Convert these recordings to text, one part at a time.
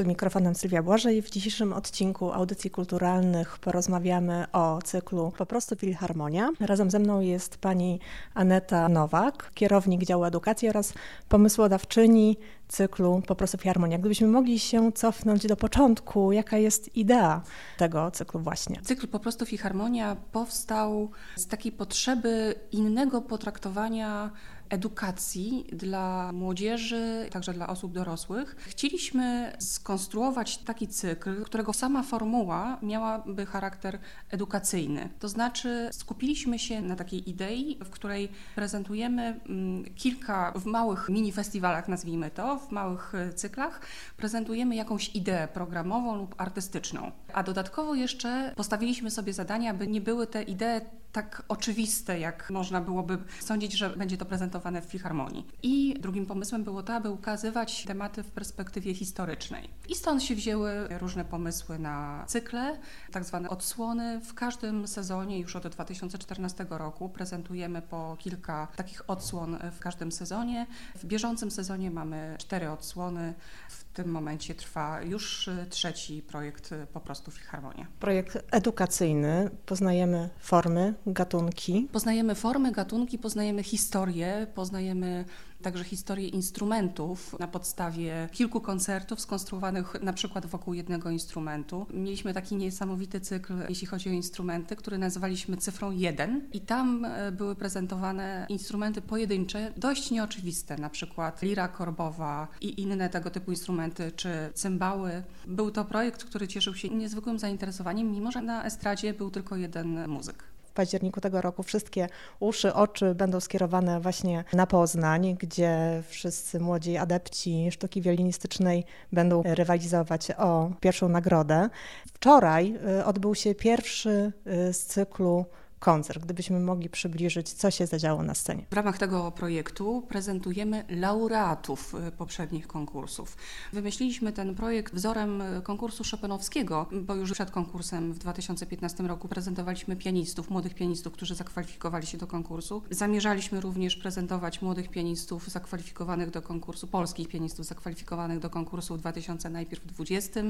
Przed mikrofonem Sylwia Błażej. W dzisiejszym odcinku Audycji Kulturalnych porozmawiamy o cyklu Po prostu Filharmonia. Razem ze mną jest pani Aneta Nowak, kierownik działu edukacji oraz pomysłodawczyni cyklu Po prostu Filharmonia. Gdybyśmy mogli się cofnąć do początku, jaka jest idea tego cyklu właśnie? Cykl Po prostu Filharmonia powstał z takiej potrzeby innego potraktowania edukacji dla młodzieży, także dla osób dorosłych. Chcieliśmy skonstruować taki cykl, którego sama formuła miałaby charakter edukacyjny. To znaczy skupiliśmy się na takiej idei, w której prezentujemy mm, kilka w małych mini festiwalach, nazwijmy to, w małych e, cyklach, prezentujemy jakąś ideę programową lub artystyczną. A dodatkowo jeszcze postawiliśmy sobie zadania, aby nie były te idee tak oczywiste, jak można byłoby sądzić, że będzie to prezentowane w filharmonii. I drugim pomysłem było to, aby ukazywać tematy w perspektywie historycznej. I stąd się wzięły różne pomysły na cykle, tak zwane odsłony. W każdym sezonie, już od 2014 roku, prezentujemy po kilka takich odsłon w każdym sezonie. W bieżącym sezonie mamy cztery odsłony. W tym momencie trwa już trzeci projekt po prostu Filharmonia. Projekt edukacyjny. Poznajemy formy, gatunki. Poznajemy formy, gatunki, poznajemy historię, poznajemy także historię instrumentów na podstawie kilku koncertów skonstruowanych na przykład wokół jednego instrumentu. Mieliśmy taki niesamowity cykl, jeśli chodzi o instrumenty, który nazwaliśmy cyfrą 1 i tam e, były prezentowane instrumenty pojedyncze, dość nieoczywiste, na przykład lira korbowa i inne tego typu instrumenty, czy cymbały. Był to projekt, który cieszył się niezwykłym zainteresowaniem, mimo że na estradzie był tylko jeden muzyk w październiku tego roku wszystkie uszy, oczy będą skierowane właśnie na Poznań, gdzie wszyscy młodzi adepci sztuki wiolinistycznej będą rywalizować o pierwszą nagrodę. Wczoraj y, odbył się pierwszy y, z cyklu koncert, gdybyśmy mogli przybliżyć, co się zadziało na scenie. W ramach tego projektu prezentujemy laureatów y, poprzednich konkursów. Wymyśliliśmy ten projekt wzorem y, konkursu Chopinowskiego, bo już przed konkursem w 2015 roku prezentowaliśmy pianistów, młodych pianistów, którzy zakwalifikowali się do konkursu. Zamierzaliśmy również prezentować młodych pianistów zakwalifikowanych do konkursu, polskich pianistów zakwalifikowanych do konkursu w 2000 najpierw 20,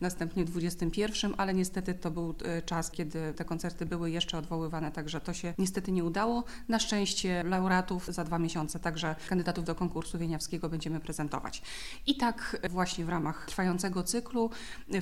następnie 21, ale niestety to był y, czas, kiedy te koncerty były jeszcze odwoływane także to się niestety nie udało. Na szczęście laureatów za dwa miesiące, także kandydatów do konkursu wieniawskiego będziemy prezentować. I tak właśnie w ramach trwającego cyklu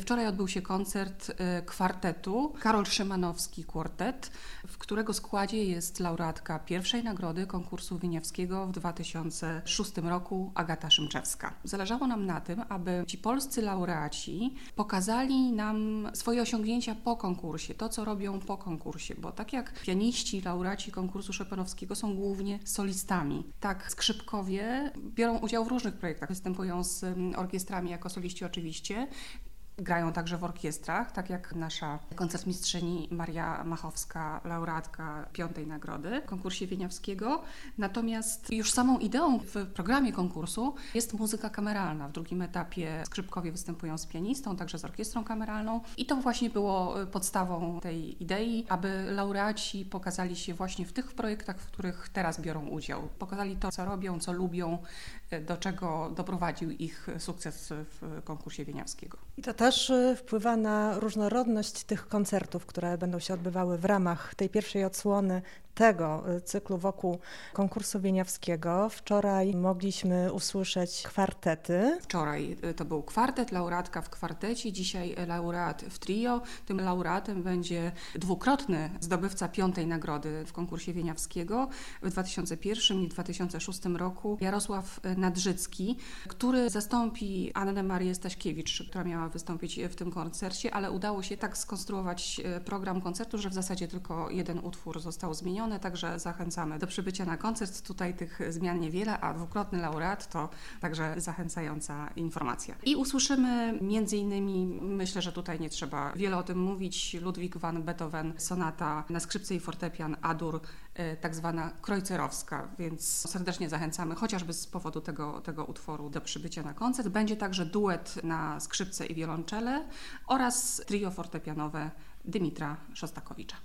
wczoraj odbył się koncert y, kwartetu Karol Szymanowski Quartet, w którego składzie jest laureatka pierwszej nagrody konkursu wieniawskiego w 2006 roku Agata Szymczewska. Zależało nam na tym, aby ci polscy laureaci pokazali nam swoje osiągnięcia po konkursie, to co robią po konkursie, bo tak jak jak pianiści, laureaci konkursu Chopinowskiego są głównie solistami. Tak, skrzypkowie biorą udział w różnych projektach, występują z mm, orkiestrami jako soliści oczywiście, Grają także w orkiestrach, tak jak nasza koncertmistrzyni Maria Machowska, laureatka piątej nagrody w konkursie Wieniawskiego. Natomiast już samą ideą w programie konkursu jest muzyka kameralna. W drugim etapie skrzypkowie występują z pianistą, także z orkiestrą kameralną. I to właśnie było podstawą tej idei, aby laureaci pokazali się właśnie w tych projektach, w których teraz biorą udział. Pokazali to, co robią, co lubią, do czego doprowadził ich sukces w konkursie Wieniawskiego. I to też y, wpływa na różnorodność tych koncertów, które będą się odbywały w ramach tej pierwszej odsłony tego y, cyklu wokół konkursu wieniawskiego. Wczoraj mogliśmy usłyszeć kwartety. Wczoraj y, to był kwartet, laureatka w kwartecie, dzisiaj laureat w trio. Tym laureatem będzie dwukrotny zdobywca piątej nagrody w konkursie wieniawskiego w 2001 i 2006 roku Jarosław Nadrzycki, który zastąpi Annę Marię Staśkiewicz, która miała wystąpić w tym koncercie, ale udało się tak skonstruować y, program koncertu, że w zasadzie tylko jeden utwór został zmieniony także zachęcamy do przybycia na koncert. Tutaj tych zmian niewiele, a dwukrotny laureat to także zachęcająca informacja. I usłyszymy między innymi, myślę, że tutaj nie trzeba wiele o tym mówić, Ludwig van Beethoven, sonata na skrzypce i fortepian Adur tak zwana krojcerowska, więc serdecznie zachęcamy chociażby z powodu tego, tego utworu do przybycia na koncert. Będzie także duet na skrzypce i wiolonczele oraz trio fortepianowe Dymitra Szostakowicza.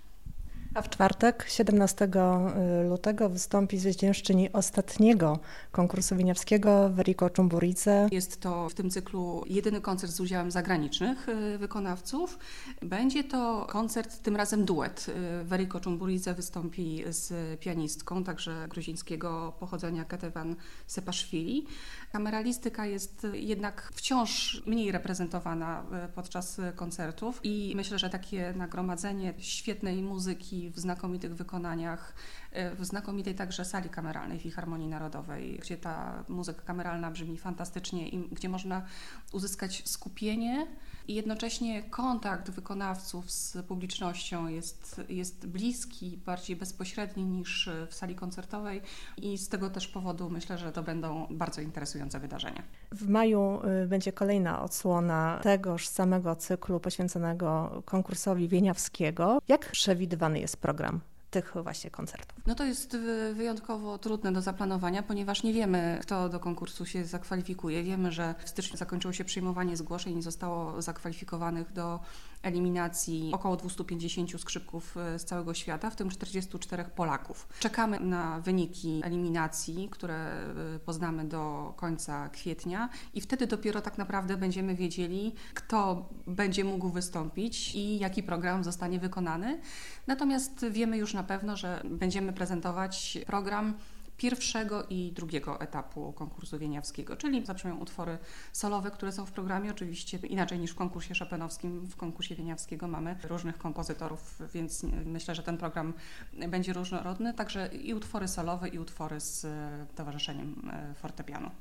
A w czwartek, 17 y, lutego, wystąpi zwyciężczyni ostatniego konkursu winiarskiego Weriko Czumburice. Jest to w tym cyklu jedyny koncert z udziałem zagranicznych y, wykonawców. Będzie to koncert, tym razem duet. Weriko Czumburice wystąpi z pianistką, także gruzińskiego pochodzenia Ketevan Sepaszwili. Kameralistyka jest jednak wciąż mniej reprezentowana y, podczas koncertów i myślę, że takie nagromadzenie świetnej muzyki w znakomitych wykonaniach, e, w znakomitej także sali kameralnej Filharmonii Narodowej, gdzie ta muzyka kameralna brzmi fantastycznie i gdzie można uzyskać skupienie i jednocześnie kontakt wykonawców z publicznością jest, jest bliski, bardziej bezpośredni niż w sali koncertowej i z tego też powodu myślę, że to będą bardzo interesujące wydarzenia. W maju y, będzie kolejna odsłona tegoż samego cyklu poświęconego konkursowi Wieniawskiego. Jak przewidywany jest program? tych właśnie koncertów? No to jest wyjątkowo trudne do zaplanowania, ponieważ nie wiemy, kto do konkursu się zakwalifikuje. Wiemy, że w styczniu zakończyło się przyjmowanie zgłoszeń i zostało zakwalifikowanych do eliminacji około 250 skrzypków e, z całego świata, w tym 44 Polaków. Czekamy na wyniki eliminacji, które e, poznamy do końca kwietnia i wtedy dopiero tak naprawdę będziemy wiedzieli, kto będzie mógł wystąpić i jaki program zostanie wykonany. Natomiast wiemy już na pewno, że będziemy prezentować program pierwszego i drugiego etapu konkursu wieniawskiego, czyli zabrzmią utwory solowe, które są w programie, oczywiście inaczej niż w konkursie szopenowskim. W konkursie wieniawskiego mamy różnych kompozytorów, więc myślę, że ten program będzie różnorodny, także i utwory solowe, i utwory z towarzyszeniem e, fortepianu.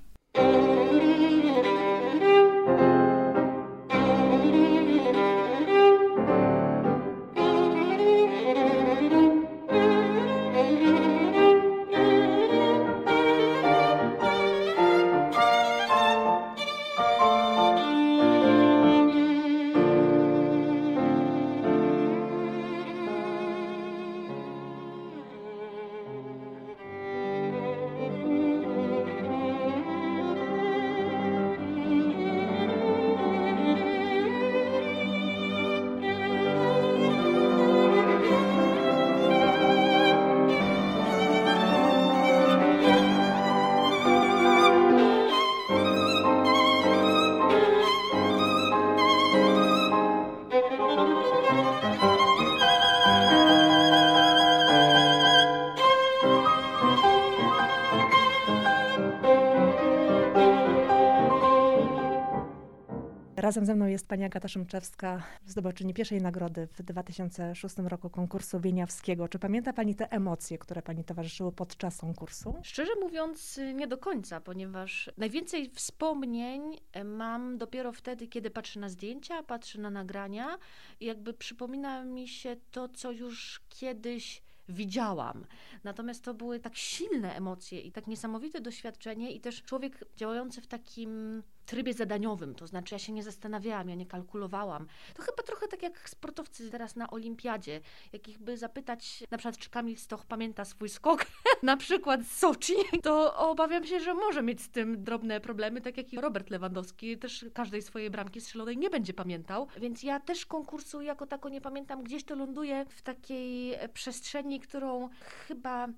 Razem ze mną jest pani Agata Szymczewska, zdobyczyni pierwszej nagrody w 2006 roku konkursu Wieniawskiego. Czy pamięta pani te emocje, które pani towarzyszyły podczas konkursu? Szczerze mówiąc, nie do końca, ponieważ najwięcej wspomnień mam dopiero wtedy, kiedy patrzę na zdjęcia, patrzę na nagrania i jakby przypomina mi się to, co już kiedyś widziałam. Natomiast to były tak silne emocje i tak niesamowite doświadczenie i też człowiek działający w takim trybie zadaniowym, to znaczy ja się nie zastanawiałam, ja nie kalkulowałam. To chyba trochę tak jak sportowcy teraz na olimpiadzie, jakich by zapytać na przykład czy Kamil Stoch pamięta swój skok, na przykład z Soczi, to obawiam się, że może mieć z tym drobne problemy, tak jak i Robert Lewandowski też każdej swojej bramki strzelonej nie będzie pamiętał, więc ja też konkursu jako tako nie pamiętam, gdzieś to ląduje w takiej przestrzeni, którą chyba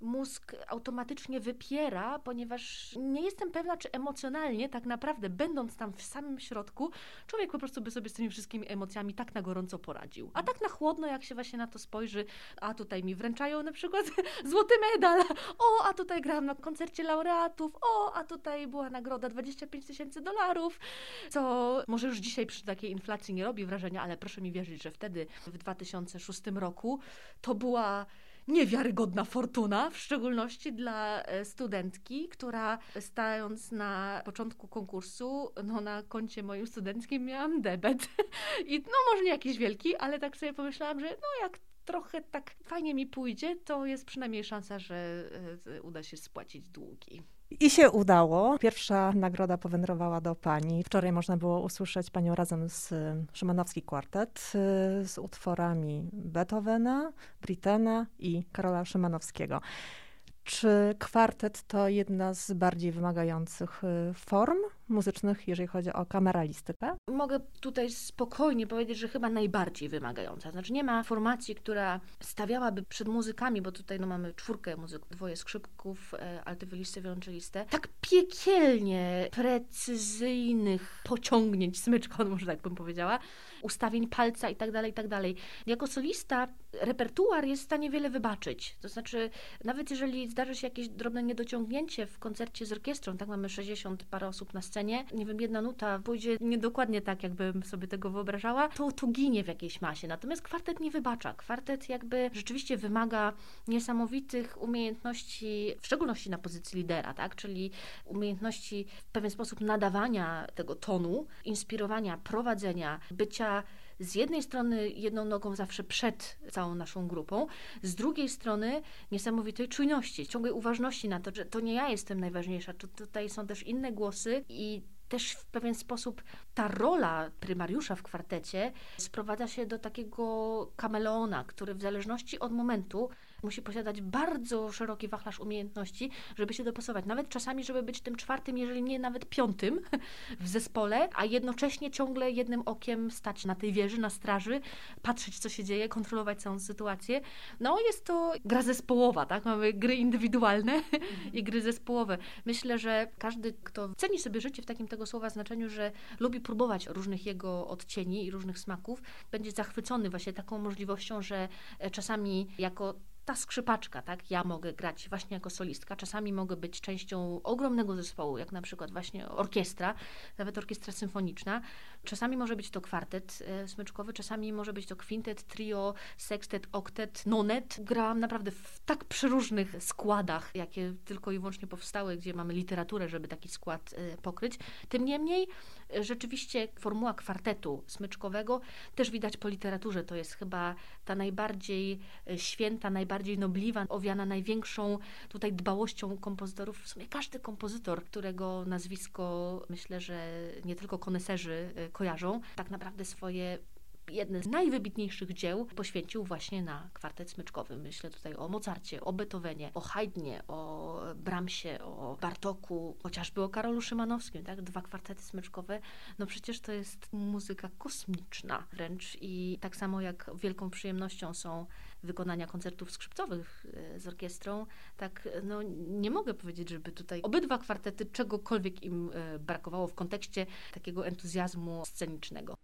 mózg automatycznie wypiera, ponieważ nie jestem pewna, czy emocjonalnie, tak naprawdę, będąc tam w samym środku, człowiek po prostu by sobie z tymi wszystkimi emocjami tak na gorąco poradził. A tak na chłodno, jak się właśnie na to spojrzy, a tutaj mi wręczają na przykład złoty medal, o, a tutaj grałam na koncercie laureatów, o, a tutaj była nagroda 25 tysięcy dolarów, co może już dzisiaj przy takiej inflacji nie robi wrażenia, ale proszę mi wierzyć, że wtedy w 2006 roku to była niewiarygodna fortuna, w szczególności dla e, studentki, która stając na początku konkursu, no na koncie moim studenckim miałam debet. I no może nie jakiś wielki, ale tak sobie pomyślałam, że no jak trochę tak fajnie mi pójdzie, to jest przynajmniej szansa, że e, uda się spłacić długi. I się udało. Pierwsza nagroda powędrowała do pani. Wczoraj można było usłyszeć panią razem z y, Szymanowski Kwartet y, z utworami Beethovena, Brittena i Karola Szymanowskiego. Czy kwartet to jedna z bardziej wymagających y, form muzycznych, jeżeli chodzi o kameralistykę? Mogę tutaj spokojnie powiedzieć, że chyba najbardziej wymagająca. Znaczy nie ma formacji, która stawiałaby przed muzykami, bo tutaj no, mamy czwórkę muzyków, dwoje skrzypków, e, altywylistę, wiolonczelistę, tak piekielnie precyzyjnych pociągnięć smyczką, może tak bym powiedziała, ustawień palca i tak dalej, i tak. Jako solista repertuar jest w stanie wiele wybaczyć. To znaczy, nawet jeżeli zdarzy się jakieś drobne niedociągnięcie w koncercie z orkiestrą, tak mamy 60 parę osób na scenie, nie wiem, jedna nuta pójdzie niedokładnie tak, jakbym sobie tego wyobrażała, to, to ginie w jakiejś masie. Natomiast kwartet nie wybacza. Kwartet jakby rzeczywiście wymaga niesamowitych umiejętności, w szczególności na pozycji lidera, tak? czyli umiejętności w pewien sposób nadawania tego tonu, inspirowania, prowadzenia, bycia z jednej strony jedną nogą zawsze przed całą naszą grupą, z drugiej strony niesamowitej czujności, ciągłej uważności na to, że to nie ja jestem najważniejsza, to tutaj są też inne głosy i też w pewien sposób ta rola prymariusza w kwartecie sprowadza się do takiego kameleona, który w zależności od momentu musi posiadać bardzo szeroki wachlarz umiejętności, żeby się dopasować. Nawet czasami, żeby być tym czwartym, jeżeli nie nawet piątym w zespole, a jednocześnie ciągle jednym okiem stać na tej wieży, na straży, patrzeć, co się dzieje, kontrolować całą sytuację. No, jest to gra zespołowa, tak? Mamy gry indywidualne i gry zespołowe. Myślę, że każdy, kto ceni sobie życie w takim tego słowa znaczeniu, że lubi próbować różnych jego odcieni i różnych smaków, będzie zachwycony właśnie taką możliwością, że e, czasami jako ta skrzypaczka, tak? Ja mogę grać właśnie jako solistka, czasami mogę być częścią ogromnego zespołu, jak na przykład właśnie orkiestra, nawet orkiestra symfoniczna. Czasami może być to kwartet e, smyczkowy, czasami może być to kwintet, trio, sextet, oktet, nonet. Grałam naprawdę w tak przeróżnych składach, jakie tylko i wyłącznie powstały, gdzie mamy literaturę, żeby taki skład e, pokryć. Tym niemniej rzeczywiście formuła kwartetu smyczkowego też widać po literaturze. To jest chyba ta najbardziej święta, najbardziej nobliwa, owiana największą tutaj dbałością kompozytorów. W sumie każdy kompozytor, którego nazwisko myślę, że nie tylko koneserzy y, kojarzą, tak naprawdę swoje jedne z najwybitniejszych dzieł poświęcił właśnie na kwartet smyczkowy. Myślę tutaj o Mozarcie, o Beethovenie, o Haydnie, o Brahmsie, o Bartoku, chociażby o Karolu Szymanowskim, tak? Dwa kwartety smyczkowe. No przecież to jest muzyka kosmiczna wręcz i tak samo jak wielką przyjemnością są wykonania koncertów skrzypcowych e, z orkiestrą, tak no, nie mogę powiedzieć, żeby tutaj obydwa kwartety czegokolwiek im e, brakowało w kontekście takiego entuzjazmu scenicznego.